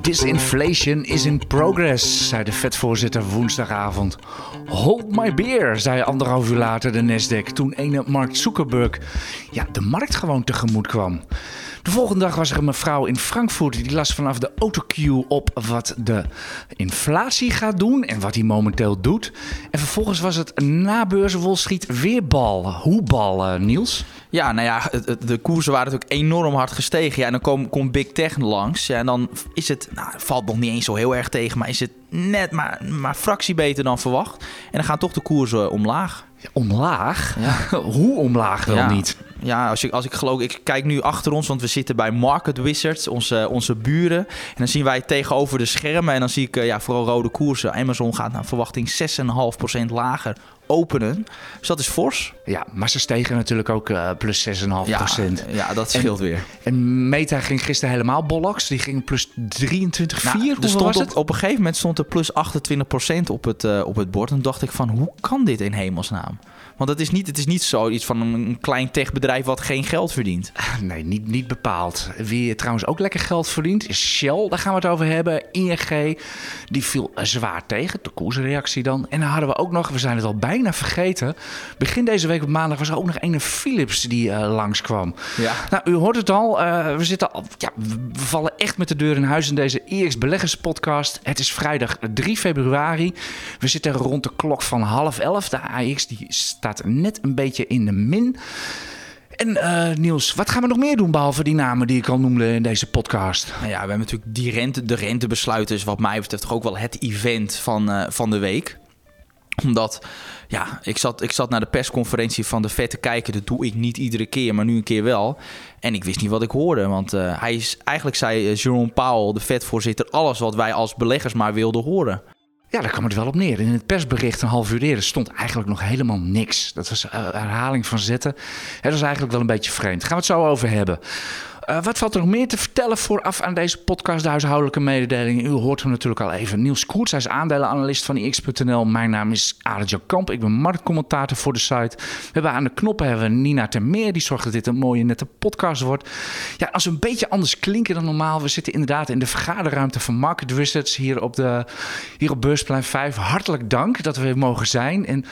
Disinflation is in progress, zei de vetvoorzitter woensdagavond. Hold my beer, zei anderhalf uur later de Nasdaq toen ene Mark Zuckerberg ja, de markt gewoon tegemoet kwam. De volgende dag was er een mevrouw in Frankfurt die las vanaf de autocue op wat de inflatie gaat doen en wat hij momenteel doet. En vervolgens was het na beurs Wall Street weer bal. Hoe bal, uh, Niels? Ja, nou ja, de koersen waren natuurlijk enorm hard gestegen. Ja, en dan komt, Big Tech langs. Ja, en dan is het, nou, valt nog niet eens zo heel erg tegen, maar is het net maar, maar fractie beter dan verwacht. En dan gaan toch de koersen omlaag. Omlaag? Ja. Hoe omlaag wel niet? Ja, als ik, als ik geloof, ik kijk nu achter ons, want we zitten bij Market Wizards, onze, onze buren. En dan zien wij tegenover de schermen en dan zie ik ja, vooral rode koersen. Amazon gaat naar verwachting 6,5% lager openen. Dus dat is fors. Ja, maar ze stegen natuurlijk ook uh, plus 6,5 ja, ja, dat scheelt weer. En Meta ging gisteren helemaal bollocks. Die ging plus 23, nou, 4. stond op, op, een gegeven moment stond er plus 28% op het, uh, op het bord. En dacht ik van, hoe kan dit in hemelsnaam? Want het is niet, het is niet zoiets van een klein techbedrijf wat geen geld verdient. Nee, niet, niet bepaald. Wie trouwens ook lekker geld verdient is Shell. Daar gaan we het over hebben. ING, die viel zwaar tegen. De koersreactie dan. En dan hadden we ook nog, we zijn het al bijna vergeten. Begin deze week op maandag was er ook nog een Philips die uh, langskwam. Ja. Nou, u hoort het al. Uh, we zitten al, ja, we vallen echt met de deur in huis in deze IX Beleggers podcast. Het is vrijdag 3 februari. We zitten rond de klok van half elf. De AX die staat net een beetje in de min. En uh, Niels, wat gaan we nog meer doen behalve die namen die ik al noemde in deze podcast? Nou ja, we hebben natuurlijk die rente, de rentebesluiten is wat mij betreft ook wel het event van, uh, van de week omdat, ja, ik zat, ik zat naar de persconferentie van de Fed te kijken. Dat doe ik niet iedere keer, maar nu een keer wel. En ik wist niet wat ik hoorde. Want uh, hij is, eigenlijk zei Jerome Powell, de Fed-voorzitter, alles wat wij als beleggers maar wilden horen. Ja, daar kwam het wel op neer. In het persbericht een half uur eerder stond eigenlijk nog helemaal niks. Dat was een herhaling van zetten. Het was eigenlijk wel een beetje vreemd. Gaan we het zo over hebben. Uh, wat valt er nog meer te vertellen vooraf aan deze podcast, de huishoudelijke mededelingen? U hoort hem natuurlijk al even. Niels Koerts, hij is aandelenanalist van ix.nl. Mijn naam is Arend Kamp, ik ben marktcommentator voor de site. We hebben aan de knoppen hebben Nina Termeer, die zorgt dat dit een mooie nette podcast wordt. Ja, als we een beetje anders klinken dan normaal, we zitten inderdaad in de vergaderruimte van Market Wizards hier op, de, hier op Beursplein 5. Hartelijk dank dat we weer mogen zijn. En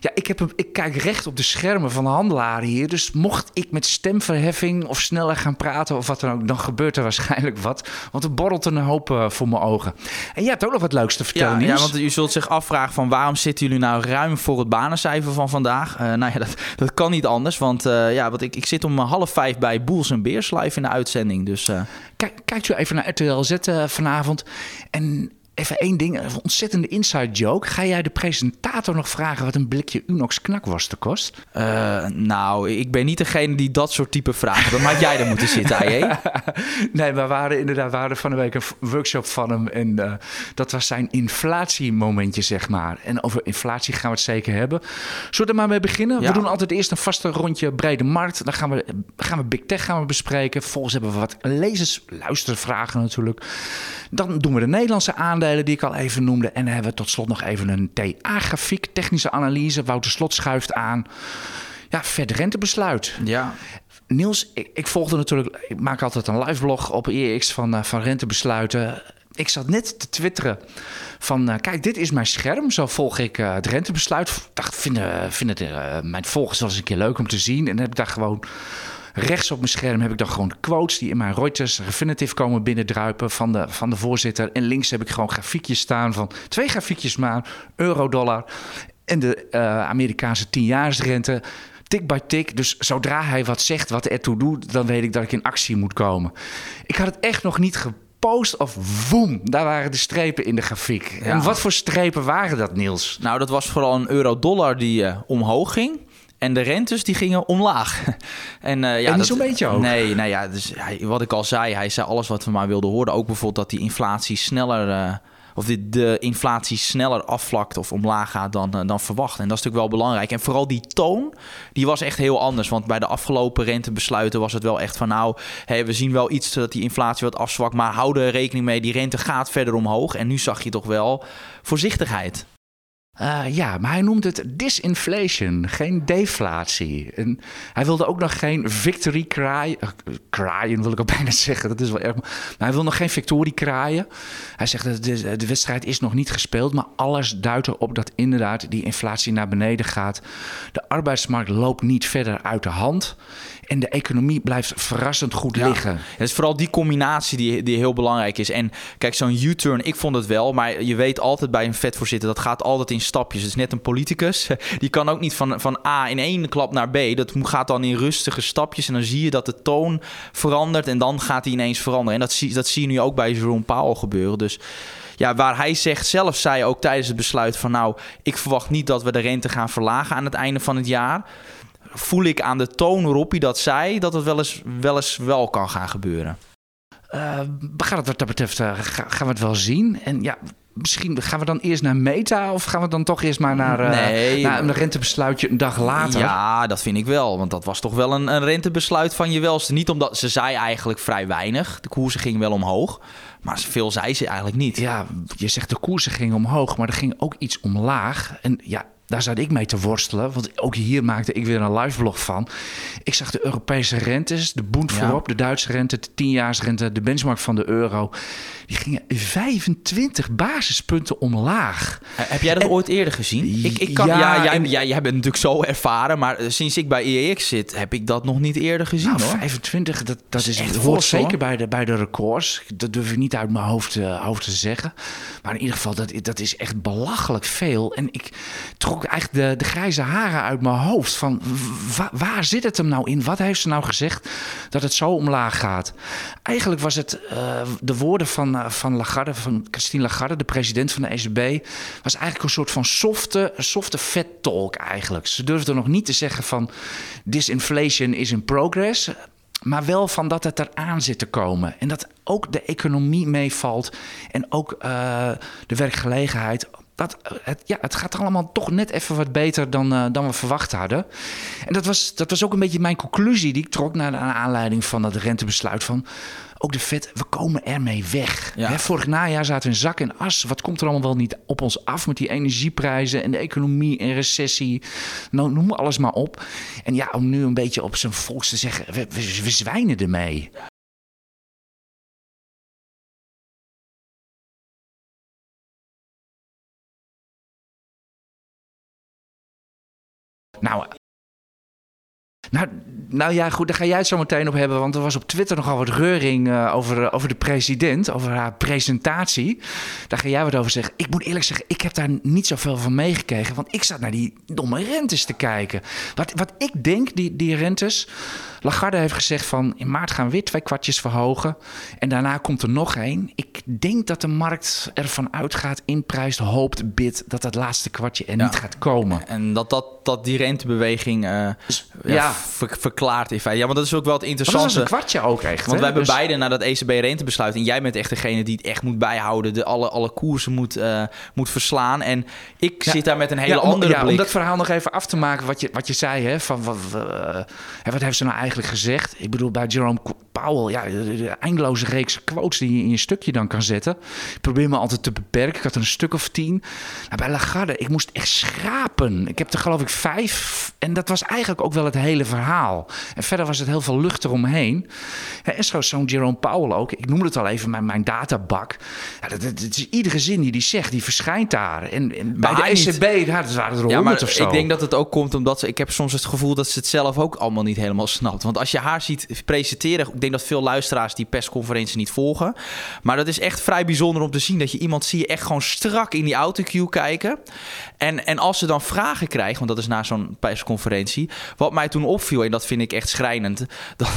ja, ik, heb, ik kijk recht op de schermen van de handelaren hier. Dus mocht ik met stemverheffing of sneller gaan praten of wat dan ook, dan gebeurt er waarschijnlijk wat. Want er borrelt een hoop uh, voor mijn ogen. En jij hebt ook nog wat leuks te vertellen, ja, ja, want u zult zich afvragen van waarom zitten jullie nou ruim voor het banencijfer van vandaag? Uh, nou ja, dat, dat kan niet anders. Want uh, ja, want ik, ik zit om half vijf bij Boels en Beers live in de uitzending. Dus, Kijk, kijkt u even naar RTL Z vanavond. En Even één ding, een ontzettende inside joke. Ga jij de presentator nog vragen wat een blikje Unox knakworsten kost? Uh, nou, ik ben niet degene die dat soort type vragen. Dan had jij er moeten zitten, AJ. nee, we waren inderdaad waren van de week een workshop van hem. En uh, dat was zijn inflatiemomentje, zeg maar. En over inflatie gaan we het zeker hebben. Zullen we er maar mee beginnen? Ja. We doen altijd eerst een vaste rondje brede markt. Dan gaan we, gaan we Big Tech gaan we bespreken. Vervolgens hebben we wat lezers, luistervragen natuurlijk. Dan doen we de Nederlandse aandelen die ik al even noemde. En dan hebben we tot slot nog even een TA-grafiek, technische analyse. Wouter Slot schuift aan. Ja, verder rentebesluit. Ja. Niels, ik, ik, volgde natuurlijk, ik maak altijd een live blog op EX van, uh, van rentebesluiten. Ik zat net te twitteren van, uh, kijk, dit is mijn scherm. Zo volg ik uh, het rentebesluit. Dacht, vinden, vinden mijn volgers wel eens een keer leuk om te zien. En dan heb ik daar gewoon Rechts op mijn scherm heb ik dan gewoon quotes die in mijn Reuters Refinitiv komen binnendruipen van de, van de voorzitter. En links heb ik gewoon grafiekjes staan van twee grafiekjes maar, euro-dollar en de uh, Amerikaanse tienjaarsrente tik by tik. Dus zodra hij wat zegt, wat ertoe doet, dan weet ik dat ik in actie moet komen. Ik had het echt nog niet gepost of woem, daar waren de strepen in de grafiek. En wat voor strepen waren dat, Niels? Nou, dat was vooral een euro-dollar die uh, omhoog ging. En de rentes die gingen omlaag. en, uh, ja, en zo'n beetje ook. Nee, nou ja, dus hij, wat ik al zei, hij zei alles wat we maar wilden horen. Ook bijvoorbeeld dat die inflatie sneller. Uh, of de, de inflatie sneller afvlakt of omlaag gaat dan, uh, dan verwacht. En dat is natuurlijk wel belangrijk. En vooral die toon, die was echt heel anders. Want bij de afgelopen rentebesluiten was het wel echt van... nou, hey, we zien wel iets dat die inflatie wat afzwakt... maar houden rekening mee, die rente gaat verder omhoog. En nu zag je toch wel voorzichtigheid. Uh, ja, maar hij noemde het disinflation, geen deflatie. En hij wilde ook nog geen victory kraaien. Uh, kraaien wil ik ook bijna zeggen, dat is wel erg. Maar hij wil nog geen victorie kraaien. Hij zegt dat de, de wedstrijd is nog niet gespeeld, maar alles duidt erop dat inderdaad die inflatie naar beneden gaat. De arbeidsmarkt loopt niet verder uit de hand. En de economie blijft verrassend goed liggen. Het is vooral die combinatie die, die heel belangrijk is. En kijk, zo'n U-turn, ik vond het wel. Maar je weet altijd bij een vetvoorzitter, dat gaat altijd in stapjes. Het is net een politicus. Die kan ook niet van, van A in één klap naar B. Dat gaat dan in rustige stapjes. En dan zie je dat de toon verandert. En dan gaat hij ineens veranderen. En dat zie, dat zie je nu ook bij Jerome Powell gebeuren. Dus ja, waar hij zegt, zelf zei ook tijdens het besluit van nou, ik verwacht niet dat we de rente gaan verlagen aan het einde van het jaar voel ik aan de toon waarop hij dat zei, dat het wel eens wel, eens wel kan gaan gebeuren. Uh, gaan het wat dat betreft, uh, gaan we het wel zien. En ja, misschien gaan we dan eerst naar Meta of gaan we dan toch eerst maar naar, uh, nee, naar een rentebesluitje een dag later? Ja, dat vind ik wel. Want dat was toch wel een, een rentebesluit van je welste. Niet omdat ze zei eigenlijk vrij weinig. De koersen ging wel omhoog. Maar veel zei ze eigenlijk niet. Ja, je zegt de koersen gingen omhoog, maar er ging ook iets omlaag. En ja, daar zat ik mee te worstelen. Want ook hier maakte ik weer een live vlog van. Ik zag de Europese rentes, de Bund voorop, de Duitse rente, de tienjaarsrente, de benchmark van de euro. Die gingen 25 basispunten omlaag. Heb jij dat ooit eerder gezien? Ik, ik kan, ja, jij, jij, jij, bent natuurlijk zo ervaren, maar eh, sinds ik bij EEX zit, heb ik dat nog niet eerder gezien. Nou, hoor. 25, dat, dat, is, echt hoort zeker bij de, bij de records. Dat durf ik niet uit mijn hoofd, uh, hoofd te zeggen. Maar in ieder geval, dat, dat is echt belachelijk veel. En ik trok eigenlijk de, de grijze haren uit mijn hoofd. Van waar zit het hem nou in? Wat heeft ze nou gezegd dat het zo omlaag gaat? Eigenlijk was het uh, de woorden van eh, van Lagarde, van Christine Lagarde, de president van de ECB, was eigenlijk een soort van softe, softe vet talk eigenlijk. Ze durfde nog niet te zeggen van disinflation is in progress, maar wel van dat het eraan zit te komen. En dat ook de economie meevalt en ook uh, de werkgelegenheid. Dat, het, ja, het gaat allemaal toch net even wat beter dan, uh, dan we verwacht hadden. En dat was, dat was ook een beetje mijn conclusie die ik trok naar aanleiding van dat rentebesluit van ook de vet, we komen ermee weg. Ja. vorig najaar zaten we in zak en as. Wat komt er allemaal wel niet op ons af met die energieprijzen en de economie en recessie? Nou, noem alles maar op. En ja, om nu een beetje op zijn volks te zeggen, we, we, we zwijnen ermee. Nou, nou, nou ja, goed, daar ga jij het zo meteen op hebben. Want er was op Twitter nogal wat reuring uh, over, eh, over de president, over haar presentatie. Daar ga jij wat over zeggen. Ik moet eerlijk zeggen, ik heb daar niet zoveel van meegekregen. Want ik zat naar die domme rentes te kijken. Wat, wat ik denk, die, die rentes. Lagarde heeft gezegd van in maart gaan we weer twee kwartjes verhogen. En daarna komt er nog één. Ik denk dat de markt ervan uitgaat, inprijst, hoopt, bidt dat dat laatste kwartje er niet gaat komen. En dat, dat, dat die rentebeweging uh, ja, verklaart in feite. Ja, want dat is ook wel het interessante. Dat is een kwartje ook echt. Want we hebben dus... beide naar dat ECB-rentebesluit. En jij bent echt degene die het echt moet bijhouden. De, alle, alle koersen moet, uh, moet verslaan. En ik zit daar met een hele andere blik. Om dat verhaal nog even af te maken, wat je, wat je zei. Hè, van, wat, uh, wat heeft ze nou eigenlijk gezegd? Ik bedoel, bij Jerome Powell, ja, de, eindeloze reeks quotes die je in je stukje dan kan zetten. Ik probeer me altijd te beperken. Ik had er een stuk of tien. Nou, bij Lagarde, ik moest echt schrapen. Ik heb er geloof ik vijf. En dat was eigenlijk ook wel het hele verhaal. En verder was het heel veel lucht eromheen. En zo zo'n Jerome Powell ook. Ik noemde het al even mijn, mijn databak. Ja, dat, dat, is iedere zin die die zegt, die verschijnt daar. En, en bij de ECB, dat waren er ja, maar of zo. Ik denk dat het ook komt omdat ze, ik heb soms het gevoel dat ze het zelf ook allemaal niet helemaal snapt. Want als je haar ziet presenteren, ik denk dat veel luisteraars die persconferentie niet volgen. Maar dat is echt vrij bijzonder om te zien dat je iemand zie je echt gewoon strak in die autocue kijken. En, en als ze dan vragen krijgt, want dat is na zo'n persconferentie, wat mij toen opviel, en dat vind ik echt schrijnend, dat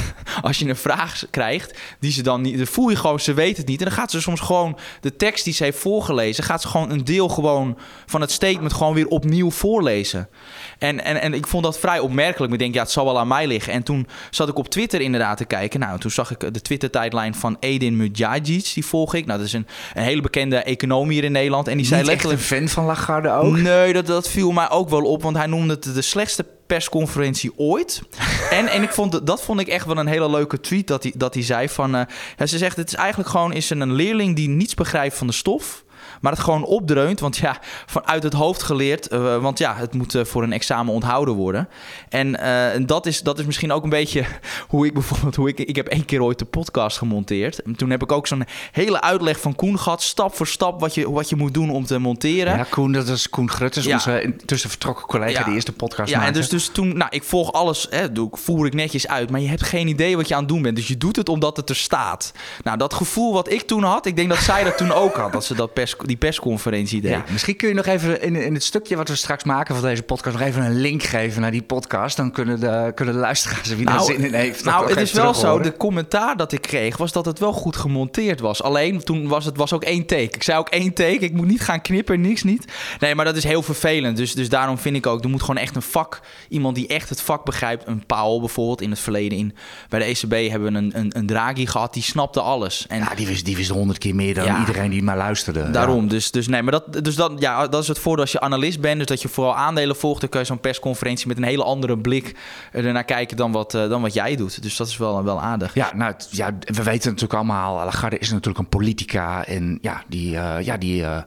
als je een vraag krijgt die ze dan niet, dan voel je gewoon, ze weet het niet. En dan gaat ze soms gewoon de tekst die ze heeft voorgelezen, gaat ze gewoon een deel gewoon van het statement gewoon weer opnieuw voorlezen. En, en, en ik vond dat vrij opmerkelijk. Ik denk, ja, het zal wel aan mij liggen. En toen zat ik op Twitter inderdaad te kijken. Nou, toen zag ik de Twitter-tijdlijn van Edin Mujagic. Die volg ik. Nou, dat is een, een hele bekende econoom hier in Nederland. En die zei letterlijk... een fan van Lagarde ook? Nee, dat, dat viel mij ook wel op. Want hij noemde het de slechtste persconferentie ooit. en, en ik vond, dat vond ik echt wel een hele leuke tweet dat hij, dat hij zei van... Uh, ja, ze zegt, het is eigenlijk gewoon is een leerling die niets begrijpt van de stof... maar het gewoon opdreunt. Want ja, vanuit het hoofd geleerd. eh, want ja, het moet eh, voor een examen onthouden worden. En eh, en dat, is, dat is misschien ook een beetje hoe ik bijvoorbeeld... Hoe ik, ik heb één keer ooit de podcast gemonteerd. En toen heb ik ook zo'n hele uitleg van Koen gehad. Stap voor stap wat je, wat je moet doen om te monteren. Ja, Koen, dat is Koen Grutters, Ja. onze intussen vertrokken collega Ja. die eerste podcast Ja, en maakte. dus, dus toen, nou, ik volg alles, hè, doe, ik- voer ik netjes uit, maar je hebt geen idee wat je aan het doen bent. Dus je doet het omdat het er staat. Nou, dat gevoel wat ik toen had, ik denk dat zij dat toen ook had, dat ze dat pers, die persconferentie deed. Ja, misschien kun je nog even in, in het stukje wat we straks maken van deze podcast... nog even een link geven naar die podcast. Dan kunnen de, kunnen de luisteraars, wie daar zin in heeft... nou het is wel zo. De commentaar dat ik kreeg was dat het wel goed gemonteerd was. Alleen toen was het was ook één take. Ik zei ook één take. Ik moet niet gaan knippen, niks niet. Nee, maar dat is heel vervelend. Dus, dus daarom vind ik ook, er moet gewoon echt een vak, iemand die echt het vak begrijpt. Een Paul bijvoorbeeld in het verleden. In, bij de ECB hebben we een, een, een Draghi gehad, die snapte alles. En Ja, die wist, die wist honderd keer meer dan Ja. iedereen die maar luisterde. Daarom, dus, dus nee, maar dat, dus dat, ja, dat is het voordeel als je analist bent. Dus dat je vooral aandelen volgt. Dan kun je zo'n persconferentie met een hele andere blik ernaar kijken dan wat, eh, dan wat jij doet. Dus dat is wel, wel aardig. Ja, nou, ja, we weten natuurlijk allemaal, Lagarde is natuurlijk een politica. En ja, die, eh, ja, die, eh,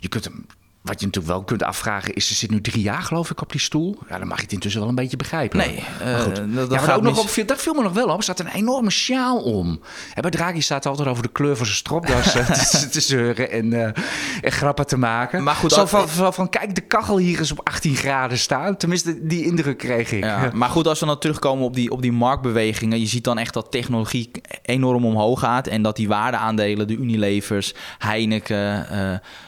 je kunt hem, wat je natuurlijk wel kunt afvragen, is ze zit nu drie jaar geloof ik op die stoel. Ja, dan mag je het intussen wel een beetje begrijpen. Nee, Maar eh, goed. dat- dat ja, maar ook nog op, viel- dat viel me nog wel op. Er staat een enorme sjaal om. En bij Draghi staat altijd over de kleur van zijn stropdas eh, te, te zeuren en, en grappen te maken. Maar goed, Zo als- van, van, van, kijk, de kachel hier is op 18 graden staan. Tenminste, die indruk kreeg ik. Ja, maar goed, als we dan terugkomen op die, op die marktbewegingen. Je ziet dan echt dat technologie enorm omhoog gaat. En dat die waardeaandelen, de Unilevers, Heineken,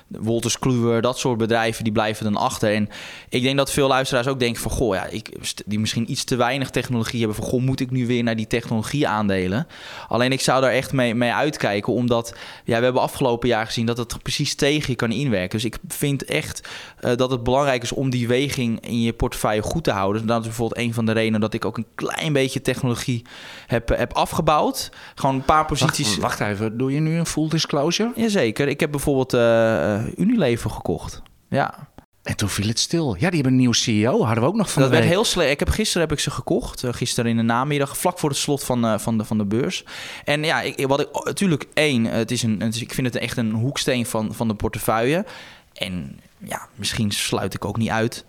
Wolters Kluwer, dat soort bedrijven, die blijven dan achter. En ik denk dat veel luisteraars ook denken van... Goh, ja, ik, die misschien iets te weinig technologie hebben. Van, goh, moet ik nu weer naar die technologieaandelen? Alleen ik zou daar echt mee, mee uitkijken. Omdat ja, we hebben afgelopen jaar gezien dat het precies tegen je kan inwerken. Dus ik vind echt eh, dat het belangrijk is om die weging in je portefeuille goed te houden. Dat is bijvoorbeeld een van de redenen dat ik ook een klein beetje technologie heb, heb afgebouwd. Gewoon een paar posities. Wacht, wacht even, doe je nu een full disclosure? Jazeker. Ik heb bijvoorbeeld eh, eh, Unilever gekocht. Ja, En toen viel het stil. Ja, die hebben een nieuwe CEO. Hadden we ook nog van dat de werd heel slecht. Ik heb gisteren heb ik ze gekocht. eh, gisteren in de namiddag, vlak voor het slot van, eh, van, de, van de beurs. En ja, ik, wat ik natuurlijk één, het is een, het is, ik vind het echt een hoeksteen van, van de portefeuille. En ja, misschien sluit ik ook niet uit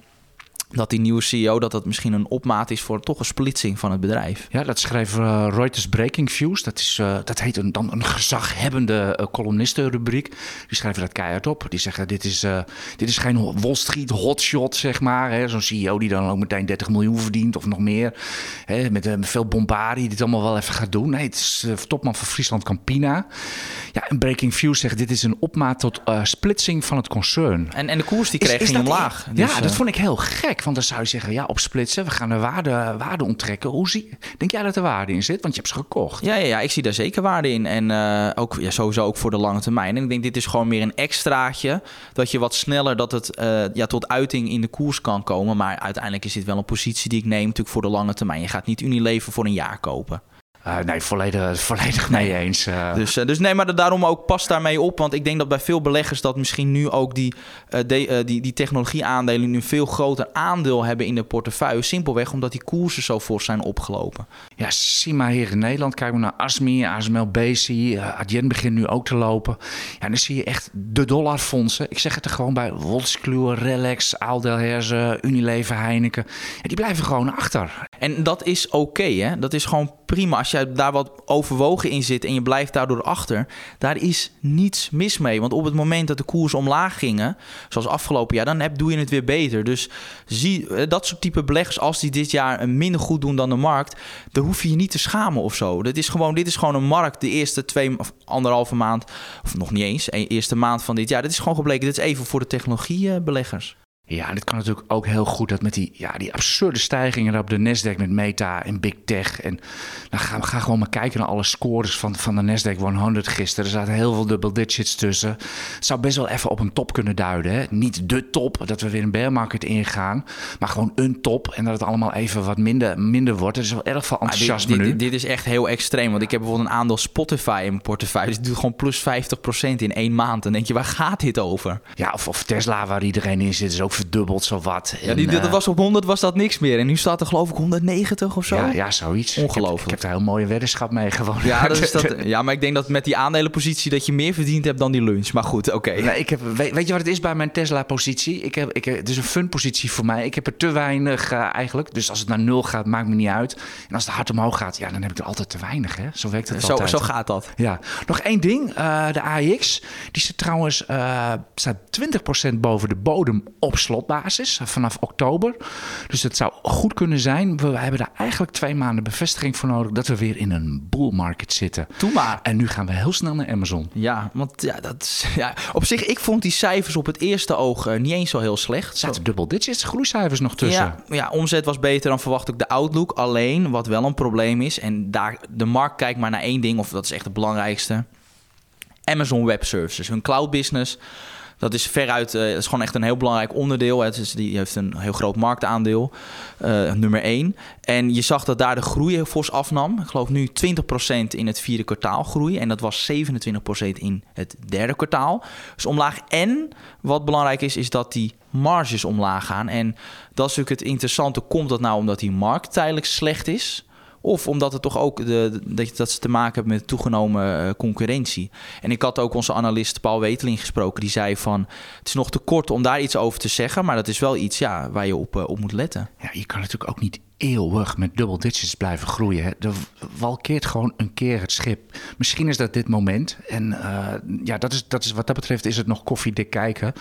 dat die nieuwe CEO dat dat misschien een opmaat is voor toch een splitsing van het bedrijf. Ja, dat schreef eh, Reuters Breaking Views. Dat, is, eh, dat heet een, dan een gezaghebbende uh, columnistenrubriek. Die schrijven dat keihard op. Die zeggen, dit is, dit is geen Wall Street hotshot, zeg maar. Zo'n CEO die dan ook meteen 30 miljoen verdient of nog meer. Hè, met, veel bombardie, die dit allemaal wel even gaat doen. Nee, het is topman van Friesland Campina. Ja, en Breaking Views zegt, dit is een opmaat tot splitsing van het concern. En, en de koers die kreeg is, is ging omlaag. Dus, ja, dat vond ik heel gek. Want dan zou je zeggen, ja, opsplitsen, we gaan de waarde, waarde onttrekken. Hoe zie, denk jij dat er waarde in zit? Want je hebt ze gekocht. Ja, ja, ja ik zie daar zeker waarde in. En uh, ook, ja, sowieso ook voor de lange termijn. En ik denk, dit is gewoon meer een extraatje. Dat je wat sneller dat het uh, ja, tot uiting in de koers kan komen. Maar uiteindelijk is dit wel een positie die ik neem natuurlijk voor de lange termijn. Je gaat niet Unilever voor een jaar kopen. Uh, nee, volledig, volledig mee eens. Uh. Dus, uh, dus nee, maar daarom ook pas daarmee op. Want ik denk dat bij veel beleggers dat misschien nu ook die, de, die, die technologieaandelen nu een veel groter aandeel hebben in de portefeuille. Simpelweg omdat die koersen zo fors zijn opgelopen. Ja, zie maar hier in Nederland. Kijk maar naar ASMI, ASML. Uh, Adyen begint nu ook te lopen. Ja, dan zie je echt de dollarfondsen. Ik zeg het er gewoon bij. Woltskluwer, Relax, Aaldelherze, Unilever, Heineken. Ja, die blijven gewoon achter. En dat is oké, okay, hè? Dat is gewoon prima. Als jij daar wat overwogen in zit en je blijft daardoor achter, daar is niets mis mee. Want op het moment dat de koers omlaag gingen, zoals afgelopen jaar, dan heb, doe je het weer beter. Dus zie dat soort type beleggers, als die dit jaar minder goed doen dan de markt, dan hoef je je niet te schamen of zo. Dit is gewoon, dit is gewoon een markt de eerste twee of anderhalve maand, of nog niet eens, de eerste maand van dit jaar. Dit is gewoon gebleken, dit is even voor de technologiebeleggers. Ja, het kan natuurlijk ook heel goed dat met die, ja, die absurde stijgingen op de Nasdaq met Meta en Big Tech. En dan gaan we gaan gewoon maar kijken naar alle scores van, van de Nasdaq 100 gisteren. Er zaten heel veel double digits tussen. Het zou best wel even op een top kunnen duiden. Hè? Niet de top, dat we weer een bear market ingaan. Maar gewoon een top en dat het allemaal even wat minder, minder wordt. Er is wel erg veel enthousiasme dit, nu. Dit, dit, is echt heel extreem. Want ik heb bijvoorbeeld een aandeel Spotify in mijn portefeuille. Die doet gewoon plus 50% in één maand. Dan denk je, waar gaat dit over? Ja, of, of Tesla waar iedereen in zit is ook verdubbeld zowat. Ja, die, dat was op 100 was dat niks meer. En nu staat er geloof ik 190 of zo. ja, ja, zoiets. Ik heb, Ongelooflijk. ik heb daar een mooie weddenschap mee gewonnen. Ja, dat is dat, ja, maar ik denk dat met die aandelenpositie dat je meer verdiend hebt dan die lunch. Maar goed, oké. Ik heb, weet, weet je wat het is bij mijn Tesla-positie? Ik heb, ik, het is een fun-positie voor mij. Ik heb er te weinig eh, eigenlijk. Dus als het naar nul gaat, maakt me niet uit. En als het hard omhoog gaat, ja, dan heb ik er altijd te weinig. Hè? Zo werkt het Zo, altijd. zo gaat dat. Ja, nog één ding. Eh, de AX, die zit trouwens eh, staat 20% boven de bodem op slotbasis vanaf oktober. Dus het zou goed kunnen zijn. We hebben daar eigenlijk twee maanden bevestiging voor nodig dat we weer in een bull market zitten. Doe maar. En nu gaan we heel snel naar Amazon. Ja, want ja, dat is, ja, op zich, ik vond die cijfers op het eerste oog eh, niet eens zo heel slecht. Er zaten double digits groeicijfers nog tussen. Ja, ja, omzet was beter dan verwacht ook de outlook. Alleen, wat wel een probleem is, en daar, de markt kijkt maar naar één ding, of dat is echt het belangrijkste. Amazon Web Services, hun cloud business. Dat is veruit, dat is gewoon echt een heel belangrijk onderdeel. Het is, die heeft een heel groot marktaandeel, eh, nummer één. En je zag dat daar de groei heel fors afnam. Ik geloof nu 20% in het vierde kwartaal groei. En dat was 27% in het derde kwartaal. Dus omlaag. En wat belangrijk is, is dat die marges omlaag gaan. En dat is natuurlijk het interessante. Komt dat nou omdat die markt tijdelijk slecht is? Of omdat het toch ook de, dat, dat ze te maken hebben met toegenomen eh, concurrentie. En ik had ook onze analist Paul Weteling gesproken. Die zei van het is nog te kort om daar iets over te zeggen. Maar dat is wel iets ja, waar je op, eh, op moet letten. Ja, je kan natuurlijk ook niet eeuwig met double digits blijven groeien. Hè. Er walkeert gewoon een keer het schip. Misschien is dat dit moment. En eh, ja, dat is, dat is, wat dat betreft is het nog koffiedik kijken.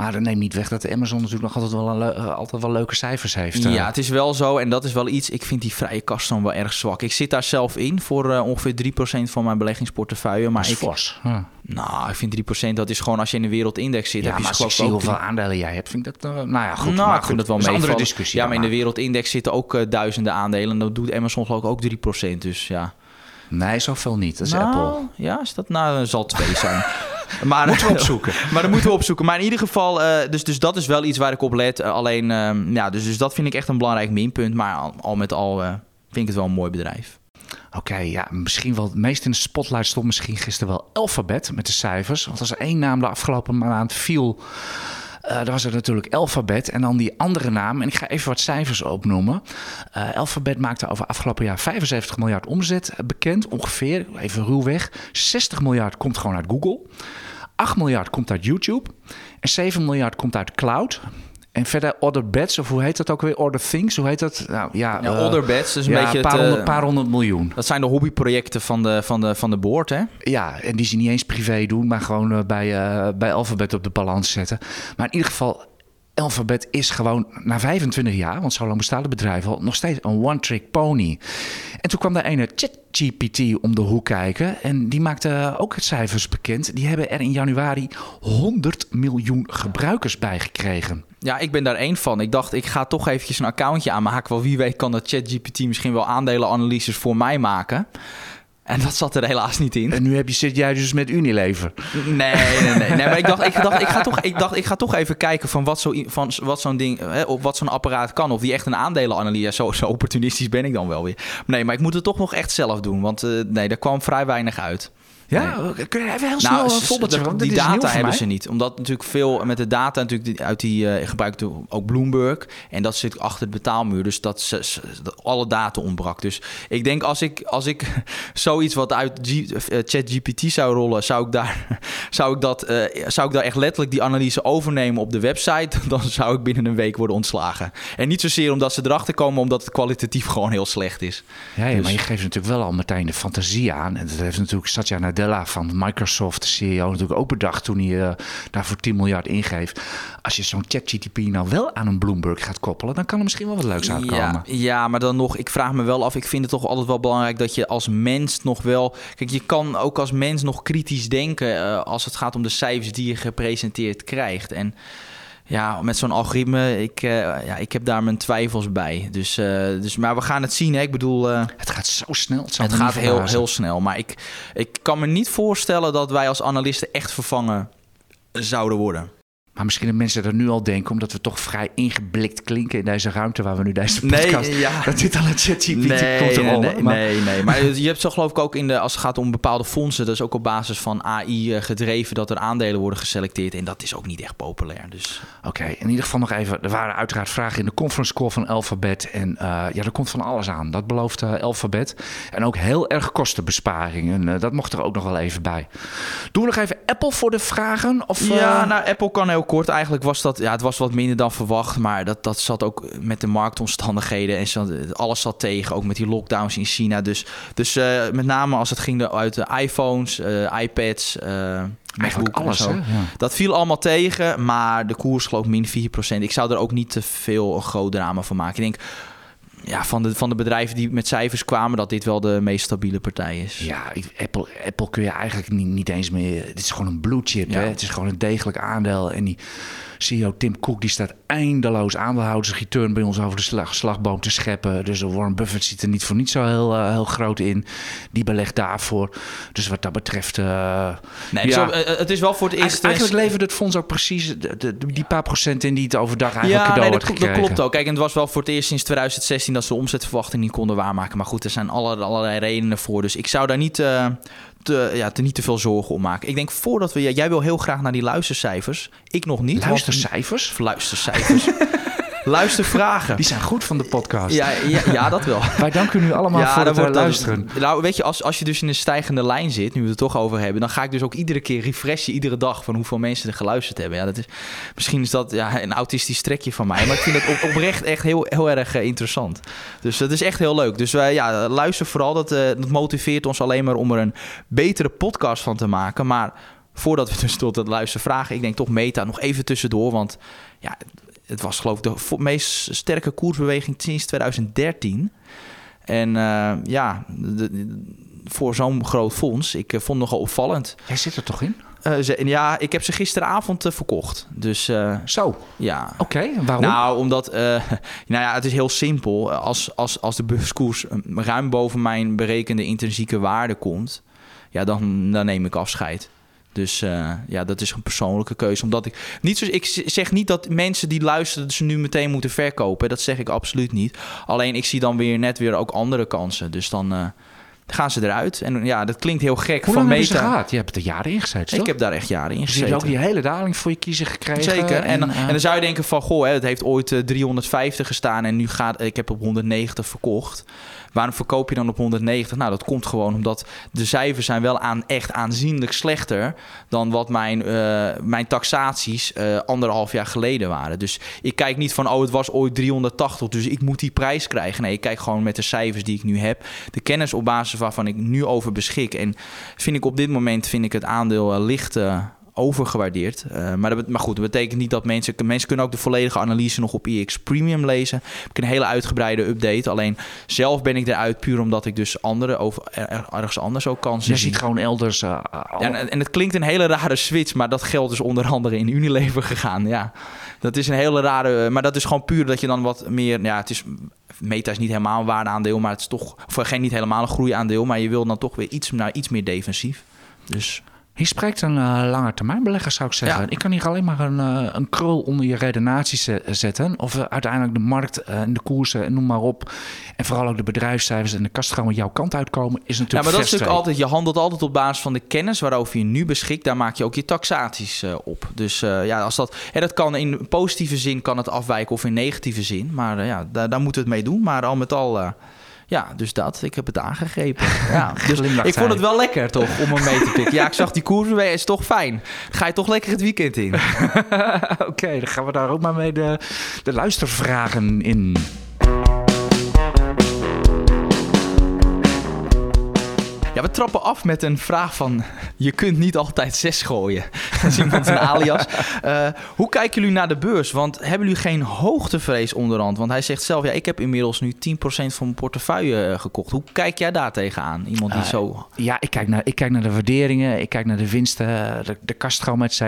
Maar dat neemt niet weg dat de Amazon natuurlijk nog altijd wel, een eh, altijd wel leuke cijfers heeft. eh. Ja, het is wel zo. En dat is wel iets. Ik vind die vrije kast dan wel erg zwak. Ik zit daar zelf in voor eh, ongeveer 3% van mijn beleggingsportefeuille. Maar dat is ik, fors. Ja. nou, ik vind 3% dat is gewoon als je in de wereldindex zit. Ja, heb je maar als ik zie hoeveel aandelen jij hebt, vind ik dat... nou ja, goed. nou, maar ik vind dat wel een andere discussie. Ja, maar in de wereldindex zitten ook duizenden aandelen. En dat doet Amazon geloof ik ook 3%. Dus ja. Nee, zoveel niet. Dat is nou, Apple. Ja, is dat nou zal twee zijn. maar Moeten we opzoeken. maar dat moeten we opzoeken. Maar in ieder geval, eh, dus, dus dat is wel iets waar ik op let. Eh, alleen, ehm, ja, dus, dus dat vind ik echt een belangrijk minpunt. Maar al, al met al eh, vind ik het wel een mooi bedrijf. Oké, ja, misschien wel het meest in de spotlight stond misschien gisteren wel Alphabet met de cijfers. Want als er één naam de afgelopen maand viel, eh dan was het natuurlijk Alphabet. En dan die andere naam, en ik ga even wat cijfers opnoemen. Eh Alphabet maakte over afgelopen jaar 75 miljard omzet eh, bekend, ongeveer, even ruwweg. 60 miljard komt gewoon uit Google. 8 miljard komt uit YouTube. En 7 miljard komt uit cloud. En verder Other Bets, of hoe heet dat ook weer? Other Things, hoe heet dat? Nou, ja, Ja, eh, Other Bets, dus een ja, beetje een paar, het, eh, honderd, paar honderd miljoen. Dat zijn de hobbyprojecten van de, van de, van de board, hè? Ja, en die ze niet eens privé doen, maar gewoon eh, bij, eh, bij Alphabet op de balans zetten. Maar in ieder geval, Alphabet is gewoon na 25 jaar, want zo lang bestaat het bedrijf al, nog steeds een one-trick pony. En toen kwam daar ene ChatGPT om de hoek kijken en die maakte ook het cijfers bekend. Die hebben er in januari 100 miljoen gebruikers bij gekregen. Ja, ik ben daar één van. Ik dacht, ik ga toch eventjes een accountje aanmaken. Want wie weet kan dat ChatGPT misschien wel aandelenanalyses voor mij maken. En dat zat er helaas niet in. En nu heb je, zit jij dus met Unilever. Nee, nee, nee. nee maar ik dacht, ik dacht, ik ga toch, ik dacht, ik ga toch even kijken van wat, zo, van wat zo'n ding, hè, op wat zo'n apparaat kan. Of die echt een aandelenanalyse. Zo, zo opportunistisch ben ik dan wel weer. Nee, maar ik moet het toch nog echt zelf doen. Want eh, nee, daar kwam vrij weinig uit. Ja, kun je even heel snel Nou, een s- voorbeeldje dat- van? die data hebben ze niet. Omdat natuurlijk veel met de data natuurlijk uit die eh gebruikte ook Bloomberg. En dat zit achter het betaalmuur. Dus dat, ze- alle data ontbrak. Dus ik denk als ik, als ik zoiets wat uit eh, ChatGPT zou rollen, zou ik daar, zou ik dat, eh, zou ik daar echt letterlijk die analyse overnemen op de website. Dan zou ik binnen een week worden ontslagen. En niet zozeer omdat ze erachter komen, omdat het kwalitatief gewoon heel slecht is. Ja, ja Dus- maar je geeft natuurlijk wel al meteen de fantasie aan. En dat heeft natuurlijk Satya Nadella van Microsoft, de CEO, natuurlijk ook bedacht toen hij eh, daarvoor 10 miljard ingeeft. Als je zo'n ChatGTP nou wel aan een Bloomberg gaat koppelen, dan kan er misschien wel wat leuks uitkomen. Ja, ja, maar dan nog, ik vraag me wel af. Ik vind het toch altijd wel belangrijk dat je als mens nog wel. Kijk, je kan ook als mens nog kritisch denken eh, als het gaat om de cijfers die je gepresenteerd krijgt. En ja, met zo'n algoritme, ik, eh, ja, ik heb daar mijn twijfels bij. Dus, eh, dus, maar we gaan het zien. Hè. Ik bedoel, eh, Het gaat zo snel. Het, het gaat heel, heel snel. Maar ik, ik kan me niet voorstellen dat wij als analisten echt vervangen zouden worden. Maar misschien dat mensen er nu al denken, omdat we toch vrij ingeblikt klinken in deze ruimte waar we nu deze podcast... Nee, ja. Dat dit al een ChatGPT Nee, komt te rollen. nee, Maar- nee, nee. Maar je hebt zo geloof ik ook in de, als het gaat om bepaalde fondsen, dat is ook op basis van AI eh, gedreven dat er aandelen worden geselecteerd. En dat is ook niet echt populair. Dus Oké, in ieder geval nog even. Er waren uiteraard vragen in de conference call van Alphabet. En eh, ja, er komt van alles aan. Dat belooft eh, Alphabet. En ook heel erg kostenbesparingen. En, eh, dat mocht er ook nog wel even bij. Doen we nog even Apple voor de vragen? Of, Ja, nou, Apple kan heel kort. Eigenlijk was dat, ja, het was wat minder dan verwacht. Maar dat, dat zat ook met de marktomstandigheden. En zat, alles zat tegen, ook met die lockdowns in China. Dus, dus eh, met name als het ging uit de iPhones, eh, iPads, eh eigenlijk MacBook en alles, zo. Ja. Dat viel allemaal tegen, maar de koers geloof ik min 4%. Ik zou er ook niet te veel een groot drama van maken. Ik denk ja, van, de, van de bedrijven die met cijfers kwamen, dat dit wel de meest stabiele partij is. Ja, Apple, Apple kun je eigenlijk niet, niet eens meer. Dit is gewoon een blue chip. Ja. Hè? Het is gewoon een degelijk aandeel. En die CEO Tim Cook die staat eindeloos aandeelhoudersreturn bij ons over de slag, slagboom te scheppen. Dus Warren Buffett zit er niet voor niet zo heel, eh, heel groot in. Die belegt daarvoor. Dus wat dat betreft. eh, Nee, ja. eh, het is wel voor het eerst... Eigen- Eigenlijk levert het fonds ook precies de, de- die paar procent in die het overdag eigenlijk ja, cadeau nee, dat, klopt- dat klopt ook. Kijk, en het was wel voor het eerst sinds 2016 dat ze de omzetverwachting niet konden waarmaken. Maar goed, er zijn alle, allerlei redenen voor. Dus ik zou daar niet, eh, te, ja, te, niet te veel zorgen om maken. Ik denk voordat we... jij wil heel graag naar die luistercijfers. Ik nog niet. want- Luistercijfers? Luistercijfers. Luistervragen. Die zijn goed van de podcast. Ja, ja, ja, dat wel. Wij danken u allemaal voor het eh, wordt luisteren. Nou, weet je, als, als je dus in een stijgende lijn zit, nu we het er toch over hebben, dan ga ik dus ook iedere keer refreshen, iedere dag, van hoeveel mensen er geluisterd hebben. Ja, dat is, misschien is dat ja, een autistisch trekje van mij, maar ik vind het op, oprecht echt heel, heel erg eh, interessant. Dus dat is echt heel leuk. Dus wij ja, luister vooral. Dat, eh, dat motiveert ons alleen maar om er een betere podcast van te maken. Maar voordat we dus tot het luisteren vragen, ik denk toch Meta nog even tussendoor, want ja, het was geloof ik de meest sterke koersbeweging sinds 2013. En eh, ja, de- de- voor zo'n groot fonds, ik eh, vond het nogal opvallend. Jij zit er toch in? Eh, ze, ja, ik heb ze gisteravond verkocht. Dus Zo, ja. oké. waarom? Nou, omdat, nou ja, het is heel simpel. Als, als, als de beurskoers ruim boven mijn berekende intrinsieke waarde komt, ja, dan, dan neem ik afscheid. Dus eh, ja, dat is een persoonlijke keuze. Omdat ik niet zo, ik zeg niet dat mensen die luisteren dat ze nu meteen moeten verkopen. Dat zeg ik absoluut niet. Alleen ik zie dan weer net weer ook andere kansen. Dus dan eh, gaan ze eruit. En ja, dat klinkt heel gek Hoe van lang meta. gehad? Je hebt er jaren in gezeten, Ik heb daar echt jaren in Dus je hebt gezeten. ook die hele daling voor je kiezer gekregen. Zeker. En, dan- eh, en dan zou je denken van, goh, hè, het heeft ooit eh, 350 gestaan en nu gaat, ik heb op 190 verkocht. Waarom verkoop je dan op 190? Nou, dat komt gewoon omdat de cijfers zijn wel aan, echt aanzienlijk slechter dan wat mijn, eh, mijn taxaties eh, anderhalf jaar geleden waren. Dus ik kijk niet van, oh, het was ooit 380, dus ik moet die prijs krijgen. Nee, ik kijk gewoon met de cijfers die ik nu heb. De kennis op basis waarvan ik nu over beschik. En vind ik op dit moment vind ik het aandeel eh, licht overgewaardeerd. Eh, maar, dat, maar goed, dat betekent niet dat mensen... Mensen kunnen ook de volledige analyse nog op EX Premium lezen. Heb ik een hele uitgebreide update. Alleen zelf ben ik eruit puur omdat ik dus andere over, er- er- ergens anders ook kansen je zie. ziet gewoon elders... eh, en, en het klinkt een hele rare switch, maar dat geldt dus onder andere in Unilever gegaan. Ja, dat is een hele rare, maar dat is gewoon puur dat je dan wat meer, ja, het is Meta is niet helemaal een waardeaandeel, maar het is toch voor geen niet helemaal een groeiaandeel, maar je wil dan toch weer iets naar iets meer defensief. Dus Hier spreekt een uh, lange termijn belegger, zou ik zeggen. Ja. Ik kan hier alleen maar een, uh, een krul onder je redenatie ze- zetten. Of uh, uiteindelijk de markt en de koersen en noem maar op. En vooral ook de bedrijfscijfers en de kaststromen jouw kant uitkomen, is natuurlijk Ja, maar dat is natuurlijk altijd, je handelt altijd op basis van de kennis waarover je nu beschikt. Daar maak je ook je taxaties op. Dus ja, als dat, hè, dat kan in positieve zin kan het afwijken of in negatieve zin. Maar ja, daar, daar moeten we het mee doen. Maar al met al, ja, dus dat. Ik heb het aangegrepen. Ja, dus ik vond het wel lekker toch, om hem mee te pikken. Ja, ik zag die koers weer, is toch fijn. Ga je toch lekker het weekend in. Oké, okay, dan gaan we daar ook maar mee de, de luistervragen in. Ja, we trappen af met een vraag van... je kunt niet altijd zes gooien. Dat is iemand een alias. Uh, hoe kijken jullie naar de beurs? Want hebben jullie geen hoogtevrees onderhand? Want hij zegt zelf, ja, ik heb inmiddels nu 10% van mijn portefeuille uh, gekocht. Hoe kijk jij daar tegenaan? Iemand die uh, zo... Ja, ik kijk, naar, ik kijk naar de waarderingen. Ik kijk naar de winsten, de, de kaststroom, et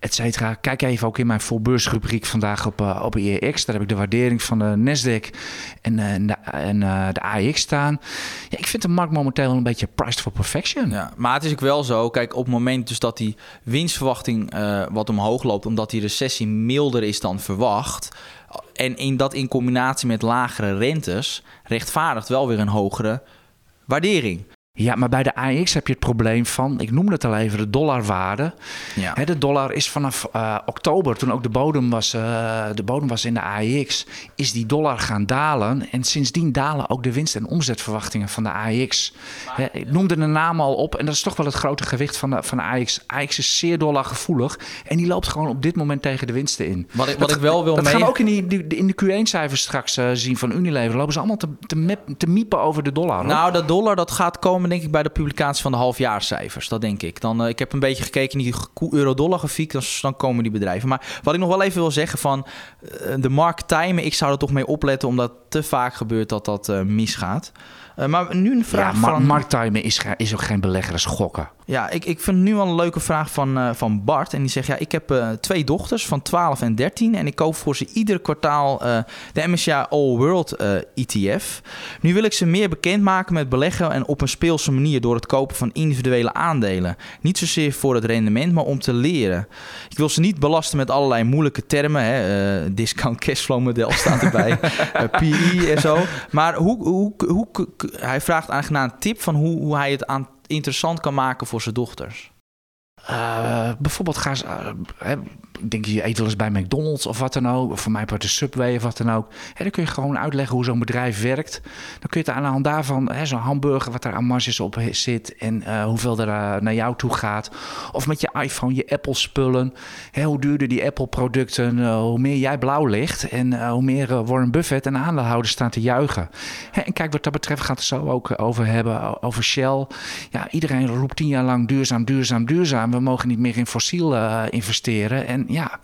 cetera. Kijk even ook in mijn volbeursrubriek vandaag op, uh, op EEX. Daar heb ik de waardering van de Nasdaq en, en, de, en de AEX staan. Ja, ik vind de markt momenteel een beetje priced for perfection. Ja, maar het is ook wel zo. Kijk, op het moment dus dat die winstverwachting eh, wat omhoog loopt, omdat die recessie milder is dan verwacht. En in dat in combinatie met lagere rentes rechtvaardigt wel weer een hogere waardering. Ja, maar bij de AX heb je het probleem van, ik noemde het al even, de dollarwaarde. Ja. De dollar is vanaf uh, oktober, toen ook de bodem, was, uh, de bodem was in de AX, is die dollar gaan dalen. En sindsdien dalen ook de winst- en omzetverwachtingen van de AX. Ik noemde de naam al op en dat is toch wel het grote gewicht van de, van de AX. AX is zeer dollargevoelig en die loopt gewoon op dit moment tegen de winsten in. Wat ik, wat dat, ik wel wil dat mee... gaan we ook in, die, die, in de Q1-cijfers straks uh, zien van Unilever. Lopen ze allemaal te, te, mep, te miepen over de dollar. Hoor. Nou, dat dollar dat gaat komen denk ik bij de publicatie van de halfjaarscijfers. Dat denk ik. Dan, uh, ik heb een beetje gekeken in die euro-dollar grafiek. Dan, dan komen die bedrijven. Maar wat ik nog wel even wil zeggen van uh, de markt timen. Ik zou er toch mee opletten omdat te vaak gebeurt dat dat uh, misgaat. maar nu een vraag ja, van... markttimen is, is ook geen belegger, dat is gokken. Ja, ik, ik vind nu al een leuke vraag van, uh, van Bart. En die zegt, ja, ik heb uh, twee dochters van 12 en 13... en ik koop voor ze ieder kwartaal uh, de MSCI All World ETF. Nu wil ik ze meer bekendmaken met beleggen... en op een speelse manier door het kopen van individuele aandelen. Niet zozeer voor het rendement, maar om te leren. Ik wil ze niet belasten met allerlei moeilijke termen. Hè? discount cashflow model staat erbij. PE en zo. Maar hoe, hoe, hoe, hij vraagt eigenlijk naar een tip van hoe, hoe hij het aan interessant kan maken voor zijn dochters? Uh, bijvoorbeeld gaan ze, uh, denk je eet wel eens bij McDonald's of wat dan ook, of voor mij bij de Subway of wat dan ook. Hè, dan kun je gewoon uitleggen hoe zo'n bedrijf werkt. Dan kun je het aan de hand daarvan, zo'n hamburger, wat er aan marges op zit en uh, hoeveel er naar jou toe gaat. Of met je iPhone, je Apple-spullen. Hè, hoe duurder die Apple-producten, hoe meer jij blauw ligt en hoe meer Warren Buffett en aandeelhouders staan te juichen. En kijk, wat dat betreft gaat het zo ook over hebben, over Shell. Ja, iedereen roept tien jaar lang duurzaam, duurzaam, duurzaam. We mogen niet meer in fossiel investeren. En ja,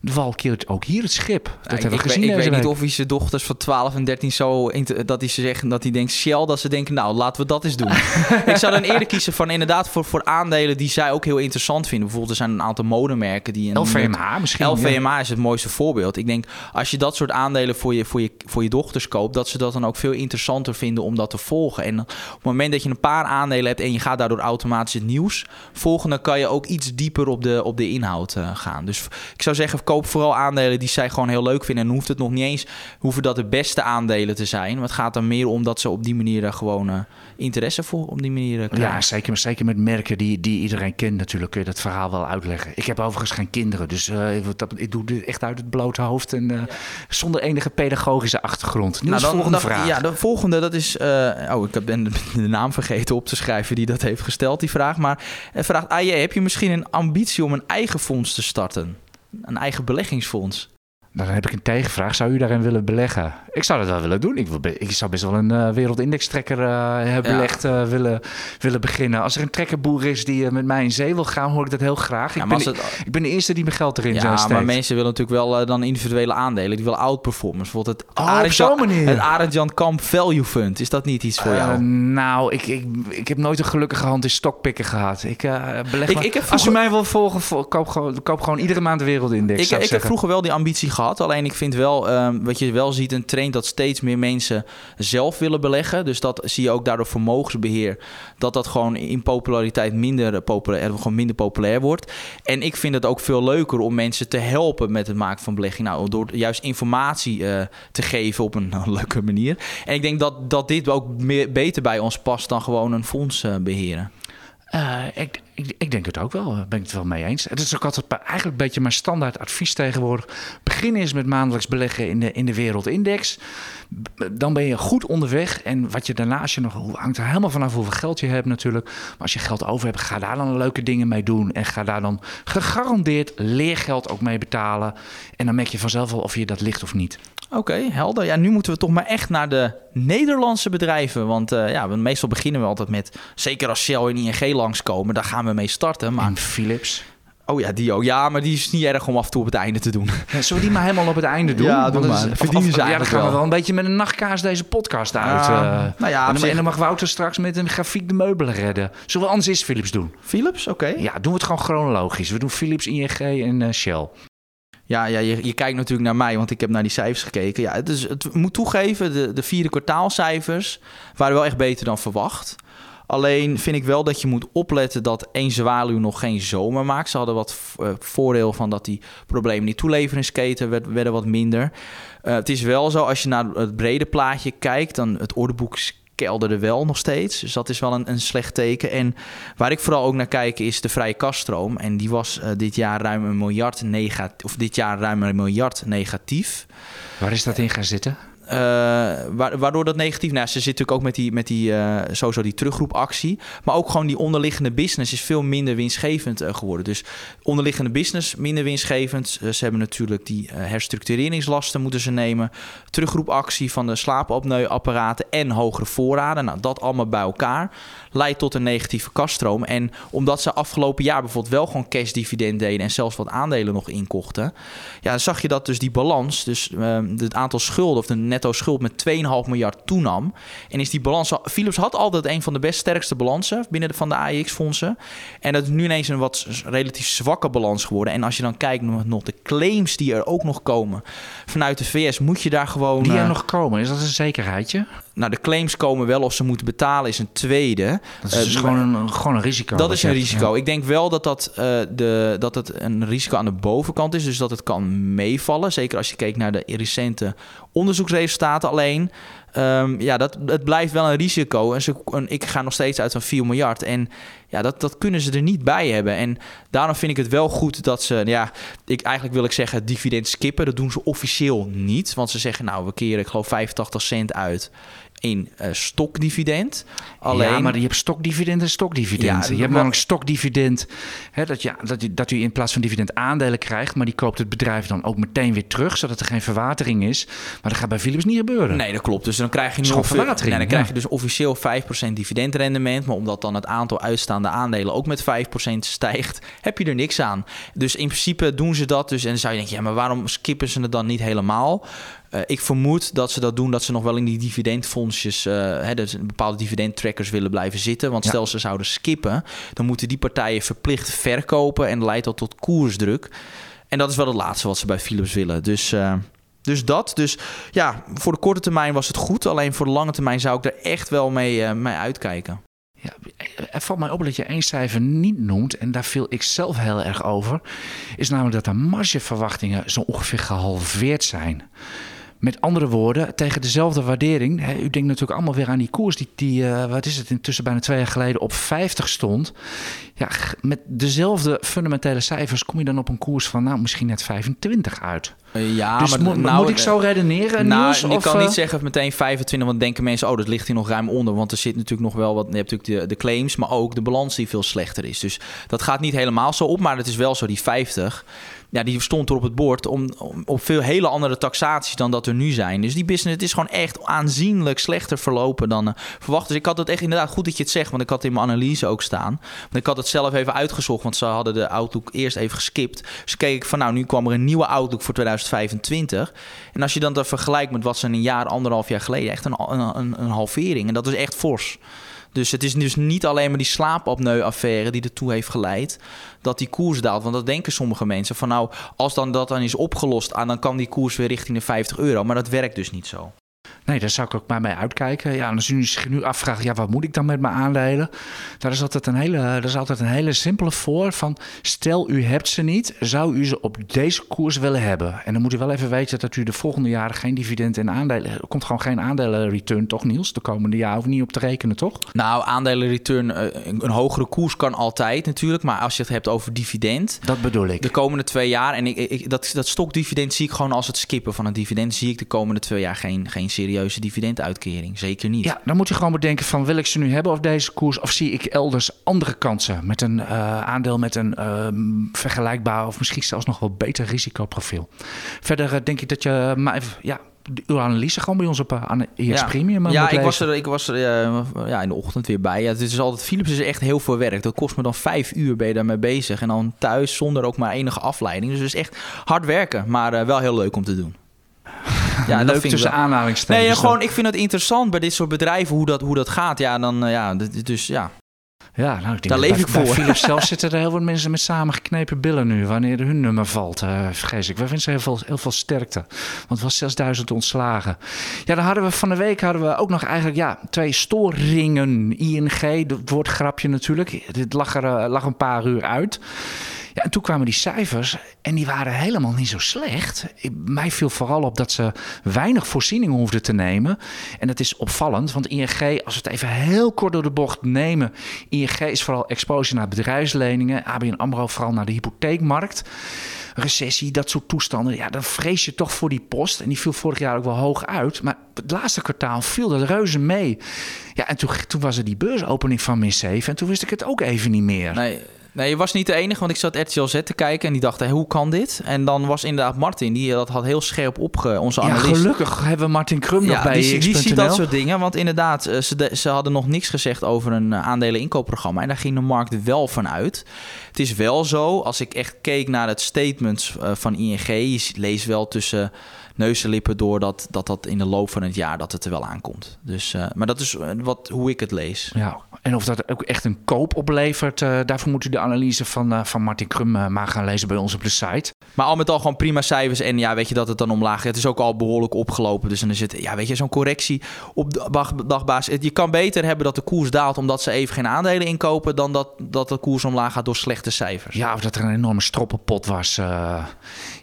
de val keert ook hier het schip. Dat ja, hebben ik, we gezien. Ik, ik weet week. niet of hij zijn dochters van 12 en 13 zo dat hij ze zeggen dat hij denkt Shell dat ze denken nou laten we dat eens doen. ik zou dan eerder kiezen van inderdaad voor, voor aandelen die zij ook heel interessant vinden. Bijvoorbeeld er zijn een aantal modemerken die een LVMH misschien. LVMH is het mooiste voorbeeld. Ik denk als je dat soort aandelen voor je, voor je voor je dochters koopt, dat ze dat dan ook veel interessanter vinden om dat te volgen. En op het moment dat je een paar aandelen hebt en je gaat daardoor automatisch het nieuws volgen, dan kan je ook iets dieper op de, op de inhoud uh, gaan. Dus ik zou zeggen, koop vooral aandelen die zij gewoon heel leuk vinden. En hoeft het nog niet eens, hoeven dat de beste aandelen te zijn. Maar het gaat er meer om dat ze op die manier uh, gewoon uh, interesse voor op die manier krijgen. Ja, zeker, zeker met merken die, die iedereen kent natuurlijk kun je dat verhaal wel uitleggen. Ik heb overigens geen kinderen, dus ik, dat, ik doe dit echt uit het blote hoofd en ja. zonder enige pedagogische achtergrond. Nu nou, dan, volgende dan, vraag. Ja, de volgende, dat is... oh, ik ben de, naam vergeten op te schrijven die dat heeft gesteld, die vraag. Maar hij vraagt, AJ, heb je misschien een ambitie om een eigen fonds te starten? Een eigen beleggingsfonds? Dan heb ik een tegenvraag. Zou u daarin willen beleggen? Ik zou dat wel willen doen. Ik, wil, ik zou best wel een uh, wereldindextrekker uh, belegd uh, willen, willen beginnen. Als er een trekkerboer is die met mij in zee wil gaan, hoor ik dat heel graag. Ja, ik, ben het... ik ben de eerste die mijn geld erin ja, steekt. maar mensen willen natuurlijk wel dan individuele aandelen. Die willen outperformance. Bijvoorbeeld het oh. Het Kamp Value Fund. Is dat niet iets voor jou? nou, ik, ik, ik heb nooit een gelukkige hand in stokpikken gehad. Ik beleg ik, maar, ik heb vroeger... Als u mij wil volgen, koop gewoon, koop gewoon iedere maand de wereldindex. Ik, ik heb vroeger wel die ambitie gehad. Alleen ik vind wel, um, wat je wel ziet, een trend dat steeds meer mensen zelf willen beleggen. Dus dat zie je ook daardoor vermogensbeheer. Dat dat gewoon in populariteit minder populair, gewoon minder populair wordt. En ik vind het ook veel leuker om mensen te helpen met het maken van belegging. Nou, door juist informatie uh, te geven op een leuke manier. En ik denk dat, dat dit ook meer, beter bij ons past dan gewoon een fonds uh, beheren. Uh, ik, ik, ik, denk het ook wel, ben ik het wel mee eens. Het is ook altijd eigenlijk een beetje mijn standaard advies tegenwoordig. Begin eens met maandelijks beleggen in de, in de wereldindex. Dan ben je goed onderweg. En wat je daarnaast je nog hangt er helemaal vanaf hoeveel geld je hebt natuurlijk. Maar als je geld over hebt, ga daar dan leuke dingen mee doen. En ga daar dan gegarandeerd leergeld ook mee betalen. En dan merk je vanzelf wel of je dat ligt of niet. Oké, helder. Ja, nu moeten we toch maar echt naar de Nederlandse bedrijven. Want uh, ja, meestal beginnen we altijd met... Zeker als Shell en ING langskomen, daar gaan we mee starten. Maar en Philips. Oh ja, die ook. Ja, maar die is niet erg om af en toe op het einde te doen. Ja, zullen we die maar helemaal op het einde doen? Ja, doe maar. Is, verdienen of, ja, dan gaan we wel een beetje met een nachtkaas deze podcast uit. Uh, nou ja, en, dan, dan mag Wouter straks met een grafiek de meubelen redden. Zullen we anders eens Philips doen? Philips, oké. Okay. Ja, doen we het gewoon chronologisch. We doen Philips, ING en uh, Shell. Ja, ja je, je, kijkt natuurlijk naar mij, want ik heb naar die cijfers gekeken. Ja, het, is, het moet toegeven, de, de vierde kwartaalcijfers waren wel echt beter dan verwacht. Alleen vind ik wel dat je moet opletten dat één zwaluw nog geen zomer maakt. Ze hadden wat uh, voordeel van dat die problemen die toeleveringsketen werden wat minder. Uh, het is wel zo, als je naar het brede plaatje kijkt, dan het ordeboek kelderde wel nog steeds. Dus dat is wel een, een slecht teken. En waar ik vooral ook naar kijk is de vrije kaststroom. En die was uh, dit jaar ruim een miljard negatief. Of dit jaar ruim een miljard negatief. Waar is dat in gaan zitten? Uh, waardoor dat negatief... Nou, ze zit natuurlijk ook met die, met die uh, sowieso die terugroepactie. Maar ook gewoon die onderliggende business is veel minder winstgevend uh, geworden. Dus onderliggende business minder winstgevend. ze hebben natuurlijk die herstructureringslasten moeten ze nemen. Terugroepactie van de slaapapneuapparaten en hogere voorraden. Nou, dat allemaal bij elkaar leidt tot een negatieve kaststroom. En omdat ze afgelopen jaar bijvoorbeeld wel gewoon cashdividend deden... en zelfs wat aandelen nog inkochten... ja, dan zag je dat dus die balans, dus het aantal schulden... of de netto schuld met 2,5 miljard toenam. En is die balans... Philips had altijd een van de best sterkste balansen binnen de, van de AEX-fondsen. En dat is nu ineens een wat relatief zwakke balans geworden. En als je dan kijkt naar nog de claims die er ook nog komen vanuit de VS... moet je daar gewoon... Die er nog komen, is dat een zekerheidje? Nou, de claims komen wel of ze moeten betalen is een tweede. Dat is dus gewoon, een, gewoon een risico. Dat is een risico. Ik denk wel dat, dat, uh, de, dat het een risico aan de bovenkant is. Dus dat het kan meevallen. Zeker als je kijkt naar de recente onderzoeksresultaten. Alleen, um, ja, dat, het blijft wel een risico. En, ze, en ik ga nog steeds uit van 4 miljard. En ja, dat, dat kunnen ze er niet bij hebben. En daarom vind ik het wel goed dat ze, ja, ik, eigenlijk wil ik zeggen, dividend skippen. Dat doen ze officieel niet. Want ze zeggen, nou, we keren, ik geloof, 85 cent uit in uh, stokdividend. Alleen... Ja, maar je hebt stokdividend en stokdividend. Ja, je hebt namelijk stokdividend, hè, dat, ja, dat, dat u in plaats van dividend aandelen krijgt, maar die koopt het bedrijf dan ook meteen weer terug, zodat er geen verwatering is. Maar dat gaat bij Philips niet gebeuren. Nee, dat klopt. Dus dan krijg je ongeveer, verwatering. Nee, dan krijg je dus officieel 5% dividendrendement, maar omdat dan het aantal uitstaande aandelen ook met 5% stijgt, heb je er niks aan. Dus in principe doen ze dat dus en dan zou je denken, ja, maar waarom skippen ze het dan niet helemaal? Uh, ik vermoed dat ze dat doen, dat ze nog wel in die dividendfondsjes, uh, hè, dus bepaalde dividendtrackers willen blijven zitten. Want stel ze zouden skippen, dan moeten die partijen verplicht verkopen en leidt dat tot koersdruk. En dat is wel het laatste wat ze bij Philips willen. Dus, uh, dus dat. Dus ja, voor de korte termijn was het goed. Alleen voor de lange termijn zou ik er echt wel mee, mee uitkijken. Ja, er valt mij op dat je één cijfer niet noemt, en daar viel ik zelf heel erg over, is namelijk dat de margeverwachtingen zo ongeveer gehalveerd zijn. Met andere woorden, tegen dezelfde waardering. Hè, u denkt natuurlijk allemaal weer aan die koers die, die uh, wat is het, intussen bijna twee jaar geleden op 50 stond. Ja, met dezelfde fundamentele cijfers kom je dan op een koers van nou misschien net 25 uit. Uh, ja, dus maar mo nou, moet ik zo redeneren? Nou, ik of, kan niet zeggen meteen 25, want denken mensen, oh, dat ligt hier nog ruim onder. Want er zit natuurlijk nog wel wat. Je hebt natuurlijk de, de claims, maar ook de balans die veel slechter is. Dus dat gaat niet helemaal zo op, maar het is wel zo, die 50 ja, die stond er op het bord om, op veel hele andere taxaties dan dat er nu zijn. Dus die business het is gewoon echt aanzienlijk slechter verlopen dan uh, verwacht. Dus ik had het echt inderdaad goed dat je het zegt, want ik had in mijn analyse ook staan. Want ik had het zelf even uitgezocht, want ze hadden de Outlook eerst even geskipt. Dus keek ik van, nou, nu kwam er een nieuwe Outlook voor 2025. En als je dan dat vergelijkt met wat ze een jaar, anderhalf jaar geleden, echt een, een, een halvering. En dat is echt fors. Dus het is dus niet alleen maar die slaapapneu-affaire die ertoe heeft geleid dat die koers daalt. Want dat denken sommige mensen van nou, als dan dat dan is opgelost, ah, dan kan die koers weer richting de 50 euro. Maar dat werkt dus niet zo. Nee, daar zou ik ook maar mee uitkijken. Ja, en als u zich nu afvraagt, ja, wat moet ik dan met mijn aandelen? Daar is altijd een hele, daar is altijd een hele simpele voor van... stel u hebt ze niet, zou u ze op deze koers willen hebben? En dan moet u wel even weten dat u de volgende jaren geen dividend en aandelen... Er komt gewoon geen aandelenreturn, toch Niels? De komende jaar hoef niet op te rekenen, toch? Nou, aandelenreturn, een hogere koers kan altijd natuurlijk. Maar als je het hebt over dividend... Dat bedoel ik. De komende twee jaar, en ik, ik, dat, dat stokdividend zie ik gewoon als het skippen van een dividend... zie ik de komende twee jaar geen, geen serieuze dividenduitkering. Zeker niet. Ja, dan moet je gewoon bedenken van wil ik ze nu hebben of deze koers... of zie ik elders andere kansen met een uh, aandeel met een uh, vergelijkbaar... of misschien zelfs nog wel beter risicoprofiel. Verder uh, denk ik dat je... Maar, ja, uw analyse gewoon bij ons op ES ja. Premium. Ja, ik was er, ik was er ja, in de ochtend weer bij. Ja, het is altijd, Philips is echt heel veel werk. Dat kost me dan vijf uur ben je daarmee bezig. En dan thuis zonder ook maar enige afleiding. Dus het is echt hard werken, maar wel heel leuk om te doen. Ja, leuk tussen aanhalingstekens. Nee, gewoon, ik vind het interessant bij dit soort bedrijven hoe dat, hoe dat gaat. Ja, dan, ja, dus ja. Ja, nou, ik denk Daar dat leef bij, ik voor. Bij Philips zelf zitten er heel veel mensen met samengeknepen billen nu. Wanneer hun nummer valt, uh, vrees ik. We wensen heel veel, heel veel sterkte. Want het was 6000 ontslagen. Ja, dan hadden we van de week hadden we ook nog eigenlijk ja, twee storingen. ING, het woord grapje natuurlijk. Dit lag er uh, lag een paar uur uit. Ja, en toen kwamen die cijfers en die waren helemaal niet zo slecht. Mij viel vooral op dat ze weinig voorzieningen hoefden te nemen. En dat is opvallend, want ING, als we het even heel kort door de bocht nemen... ING is vooral exposure naar bedrijfsleningen. ABN AMRO vooral naar de hypotheekmarkt. Recessie, dat soort toestanden. Ja, dan vrees je toch voor die post. En die viel vorig jaar ook wel hoog uit. Maar het laatste kwartaal viel dat reuze mee. Ja, en toen, toen was er die beursopening van min 7. En toen wist ik het ook even niet meer. Nee, Nee, je was niet de enige, want ik zat RTL Z te kijken en die dacht, hoe kan dit? En dan was inderdaad Martin, die dat had heel scherp opge... Onze ja, gelukkig hebben we Martin Krum nog Ja, bij die, die ziet dat soort dingen. Want inderdaad, eh, ze, de- ze hadden nog niks gezegd over een eh, aandelen-inkoopprogramma. En daar ging de markt wel van uit. Het is wel zo, als ik echt keek naar het statements eh, van ING... je leest wel tussen neus en lippen door dat, dat dat in de loop van het jaar dat het er wel aankomt. Dus, eh, maar dat is eh, wat, hoe ik het lees. Ja, en of dat ook echt een koop oplevert, eh, daarvoor moet u de analyse van, eh, van Martin Krum eh, maar gaan lezen bij ons op de site. Maar al met al gewoon prima cijfers. En ja, weet je dat het dan omlaag gaat. Het is ook al behoorlijk opgelopen. Dus dan zit, ja, weet je, zo'n correctie op dag- dagbasis. Je kan beter hebben dat de koers daalt omdat ze even geen aandelen inkopen. dan dat, dat de koers omlaag gaat door slechte cijfers. Ja, of dat er een enorme stroppenpot was. eh.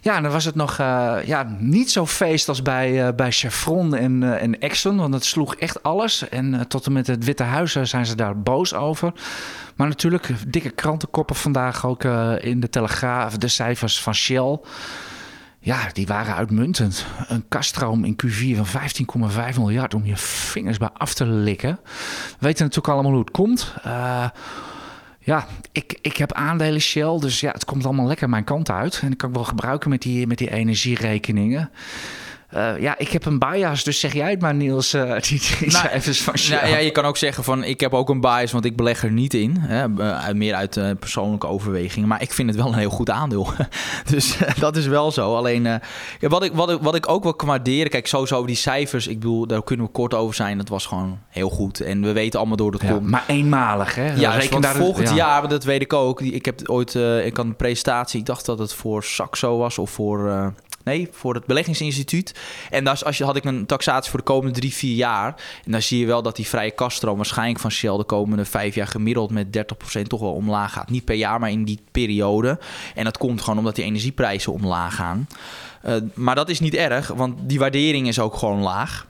Ja, dan was het nog ja, niet zo feest als bij, bij Chevron en, en Exxon. Want het sloeg echt alles. En tot en met het Witte Huis zijn ze daar boos over. Maar natuurlijk, dikke krantenkoppen vandaag ook eh, in de Telegraaf. De cijfers van Shell. Ja, die waren uitmuntend. Een kaststroom in Q4 van 15,5 miljard om je vingers bij af te likken. We weten natuurlijk allemaal hoe het komt. Eh, ja, ik, ik heb aandelen Shell, dus ja, het komt allemaal lekker mijn kant uit. En ik kan het wel gebruiken met die, met die energierekeningen. Eh, ja, ik heb een bias, dus zeg jij het maar Niels, eh, die, die Nou, cijfers van Shell. Ja, je kan ook zeggen van ik heb ook een bias, want ik beleg er niet in. Hè, meer uit eh, persoonlijke overwegingen. Maar ik vind het wel een heel goed aandeel. dus dat is wel zo. Alleen ja, wat, ik, wat, ik, wat ik ook wel kan waarderen. Kijk, sowieso die cijfers. Ik bedoel, daar kunnen we kort over zijn. Dat was gewoon heel goed. En we weten allemaal door het Ja, komt. maar eenmalig, hè? Ja, want daar- volgend ja. jaar, dat weet ik ook. Ik heb ooit, ik had een presentatie. Ik dacht dat het voor Saxo was of voor, nee, voor het beleggingsinstituut. En daar als je, had ik een taxatie voor de komende drie, vier jaar. En dan zie je wel dat die vrije kaststroom waarschijnlijk van Shell de komende vijf jaar gemiddeld met 30% toch wel omlaag gaat. Niet per jaar, maar in die periode. En dat komt gewoon omdat die energieprijzen omlaag gaan. Eh, maar dat is niet erg, want die waardering is ook gewoon laag.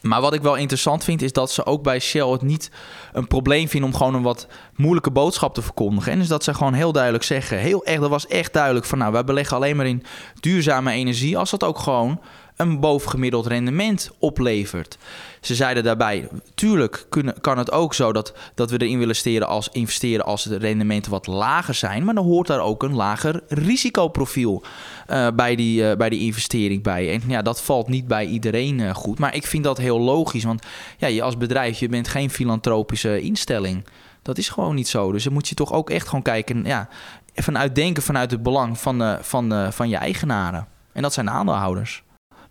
Maar wat ik wel interessant vind, is dat ze ook bij Shell het niet een probleem vinden om gewoon een wat moeilijke boodschap te verkondigen. En is dat ze gewoon heel duidelijk zeggen, heel echt, dat was echt duidelijk van nou, wij beleggen alleen maar in duurzame energie als dat ook gewoon een bovengemiddeld rendement oplevert. Ze zeiden daarbij, tuurlijk kunnen, kan het ook zo dat, dat we erin willen investeren als, investeren als de rendementen wat lager zijn. Maar dan hoort daar ook een lager risicoprofiel eh, bij, die, eh, bij die investering bij. En ja, dat valt niet bij iedereen eh, goed. Maar ik vind dat heel logisch, want ja, je als bedrijf, je bent geen filantropische instelling. Dat is gewoon niet zo. Dus dan moet je toch ook echt gewoon kijken, ja, vanuit denken vanuit het belang van, van, van je eigenaren. En dat zijn de aandeelhouders.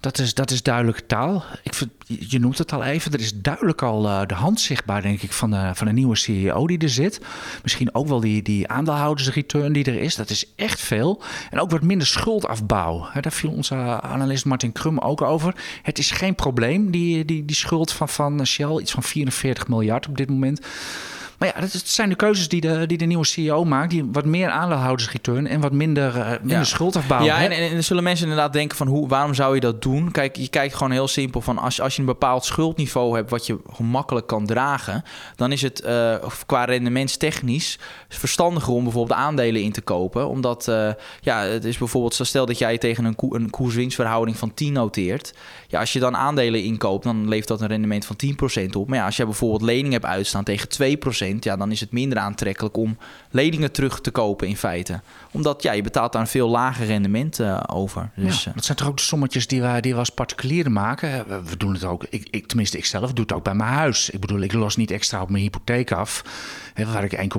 Dat is, dat is duidelijke taal. Ik je noemt het al even. Er is duidelijk al eh, de hand zichtbaar, denk ik, van de, van de nieuwe CEO die er zit. Misschien ook wel die, die aandeelhoudersreturn die er is. Dat is echt veel. En ook wat minder schuldafbouw. Daar viel onze analist Martin Krum ook over. Het is geen probleem, die, die, die schuld van, van Shell. Iets van 44 miljard op dit moment. Maar ja, dat zijn de keuzes die de, die de nieuwe CEO maakt. Die wat meer aandeelhoudersreturn en wat minder, eh, minder Ja. schuldafbouw. Ja, hè? en, en, zullen mensen inderdaad denken van hoe, waarom zou je dat doen? Kijk, je kijkt gewoon heel simpel van als, als je een bepaald schuldniveau hebt wat je gemakkelijk kan dragen, dan is het eh, qua rendementstechnisch verstandiger om bijvoorbeeld aandelen in te kopen. Omdat eh, ja, het is bijvoorbeeld, stel dat jij tegen een, koe- een koers-winstverhouding van 10 noteert. Ja, als je dan aandelen inkoopt, dan levert dat een rendement van 10% op. Maar ja, als je bijvoorbeeld leningen hebt uitstaan tegen 2%, ja, dan is het minder aantrekkelijk om leningen terug te kopen in feite. Omdat ja, je betaalt daar een veel lager rendement eh, over. Dus, ja, eh, dat zijn toch ook de sommetjes die wij, die we als particulieren maken. We, we doen het ook, ik, ik, tenminste ik zelf doe het ook bij mijn huis. Ik bedoel, ik los niet extra op mijn hypotheek af. Waar ik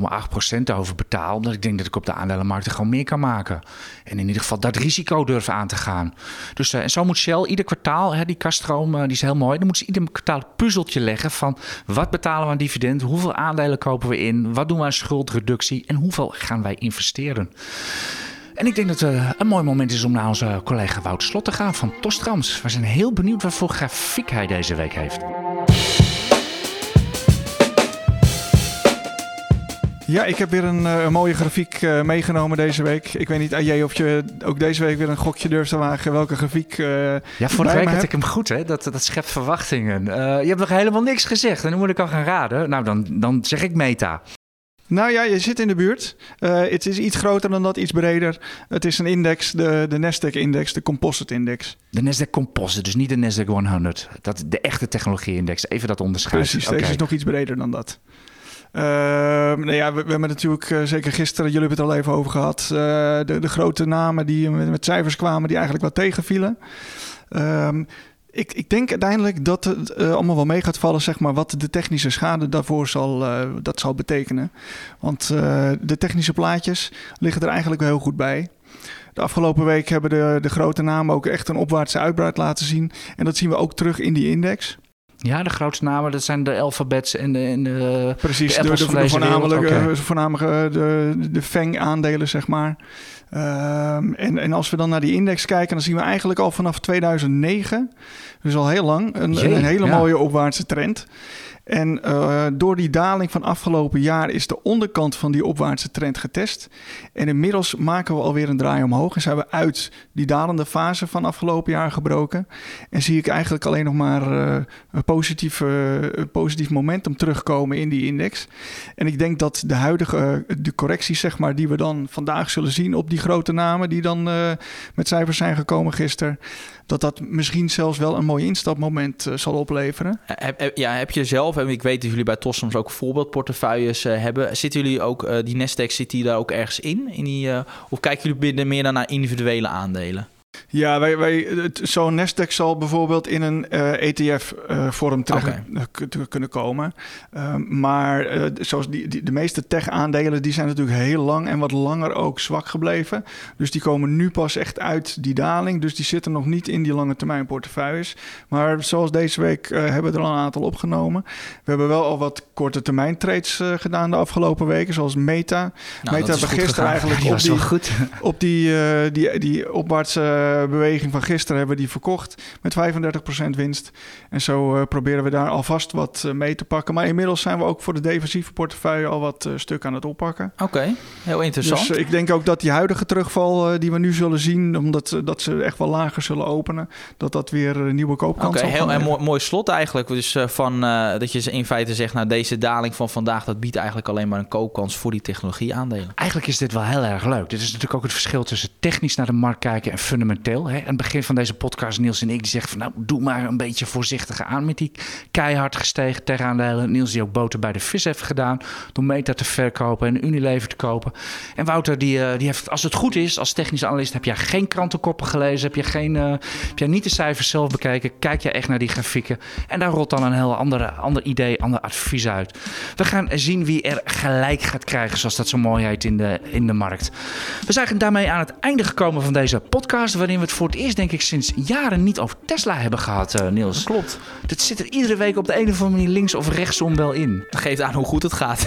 1,8% over betaal. Omdat ik denk dat ik op de aandelenmarkt er gewoon meer kan maken. En in ieder geval dat risico durven aan te gaan. Dus eh, en zo moet Shell ieder kwartaal, hè, die kaststroom eh, die is heel mooi. Dan moeten ze ieder kwartaal een puzzeltje leggen van wat betalen we aan dividend. Hoeveel aandelen kopen we in? Wat doen we aan schuldreductie? En hoeveel gaan wij investeren? En ik denk dat het een mooi moment is om naar onze collega Wout Slot te gaan van Tostrams. We zijn heel benieuwd wat voor grafiek hij deze week heeft. Ja, ik heb weer een, een mooie grafiek uh, meegenomen deze week. Ik weet niet, AJ, of je ook deze week weer een gokje durft te wagen welke grafiek. Uh, ja, vorige week had ik hem goed, hè? Dat, dat schept verwachtingen. Uh, je hebt nog helemaal niks gezegd en nu moet ik al gaan raden. Nou, dan, dan zeg ik meta. Nou ja, je zit in de buurt. het is iets groter dan dat, iets breder. Het is een index, de, de Nasdaq-index, de Composite Index. De Nasdaq Composite, dus niet de Nasdaq 100. Dat, de echte technologie-index. Even dat onderscheiden. Precies, okay. deze is nog iets breder dan dat. Uh, nou ja, we, hebben natuurlijk uh, zeker gisteren, jullie hebben het al even over gehad, uh, de, de, grote namen die met, cijfers kwamen die eigenlijk wat tegenvielen. Ehm, ik, ik, denk uiteindelijk dat het allemaal wel mee gaat vallen, zeg maar, wat de technische schade daarvoor zal, dat zal betekenen. Want de technische plaatjes liggen er eigenlijk wel heel goed bij. De afgelopen week hebben de, de grote namen ook echt een opwaartse uitbraak laten zien. En dat zien we ook terug in die index. Ja, de grootste namen, dat zijn de alfabets en de, en de Precies, de, de, de, de voornamelijk, okay. voornamelijk de, de FANG-aandelen, zeg maar. Um, en, en als we dan naar die index kijken, dan zien we eigenlijk al vanaf 2009, dus al heel lang, een, Jee, een hele ja. mooie opwaartse trend. En uh, door die daling van afgelopen jaar is de onderkant van die opwaartse trend getest. En inmiddels maken we alweer een draai omhoog. En zijn we uit die dalende fase van afgelopen jaar gebroken. En zie ik eigenlijk alleen nog maar uh, een, positief, uh, een positief momentum terugkomen in die index. En ik denk dat de huidige de correcties, zeg maar, die we dan vandaag zullen zien op die grote namen, die dan met cijfers zijn gekomen gisteren dat dat misschien zelfs wel een mooi instapmoment uh, zal opleveren. Ja, heb je zelf, en ik weet dat jullie bij TOS soms ook voorbeeldportefeuilles uh, hebben, zitten jullie ook, uh, die Nasdaq, zit die daar ook ergens in? in die, of kijken jullie meer dan naar individuele aandelen? Ja, wij, wij, zo'n Nasdaq zal bijvoorbeeld in een uh, ETF-vorm uh, terecht okay. kunnen komen. Uh, maar uh, zoals die, die, de meeste tech-aandelen, die zijn natuurlijk heel lang en wat langer ook zwak gebleven. Dus die komen nu pas echt uit die daling. Dus die zitten nog niet in die lange termijn portefeuilles. Maar zoals deze week hebben we er al een aantal opgenomen. We hebben wel al wat korte termijn trades gedaan de afgelopen weken, zoals Meta. Nou, Meta hebben gisteren eigenlijk ja, op, die, op die, die, die opwaartse beweging van gisteren hebben we die verkocht met 35% winst. En zo uh, proberen we daar alvast wat uh, mee te pakken. Maar inmiddels zijn we ook voor de defensieve portefeuille al wat uh, stuk aan het oppakken. Oké, okay. heel interessant. Dus ik denk ook dat die huidige terugval die we nu zullen zien, omdat dat ze echt wel lager zullen openen, dat dat weer een nieuwe koopkans Oké, okay, heel en mooi, mooi slot eigenlijk. Dus van dat je in feite zegt, nou deze daling van vandaag, dat biedt eigenlijk alleen maar een koopkans voor die technologie aandelen. Eigenlijk is dit wel heel erg leuk. Dit is natuurlijk ook het verschil tussen technisch naar de markt kijken en fundamenteel. Hè? Aan het begin van deze podcast, Niels en ik, die van nou, doe maar een beetje voorzichtiger aan met die keihard gestegen tech-aandelen. Niels die ook boter bij de vis heeft gedaan door Meta te verkopen en Unilever te kopen. En Wouter, die, uh, die heeft, als het goed is, als technisch analist, heb jij geen krantenkoppen gelezen, heb je, geen, uh, heb jij niet de cijfers zelf bekeken, kijk je echt naar die grafieken en daar rolt dan een heel andere, ander idee, ander advies uit. We gaan zien wie er gelijk gaat krijgen, zoals dat zo mooi heet in de, in de markt. We zijn daarmee aan het einde gekomen van deze podcast, waarin we het voor het eerst, denk ik, sinds jaren niet over Tesla hebben gehad, uh, Niels. Klopt. Dat zit er iedere week op de een of andere manier links of rechtsom wel in. Dat geeft aan hoe goed het gaat.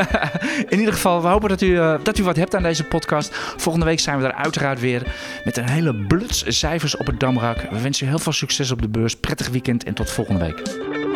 in ieder geval, we hopen dat u, uh, dat u wat hebt aan deze podcast. Volgende week zijn we er uiteraard weer met een hele bluts cijfers op het damrak. We wensen u heel veel succes op de beurs. Prettig weekend en tot volgende week.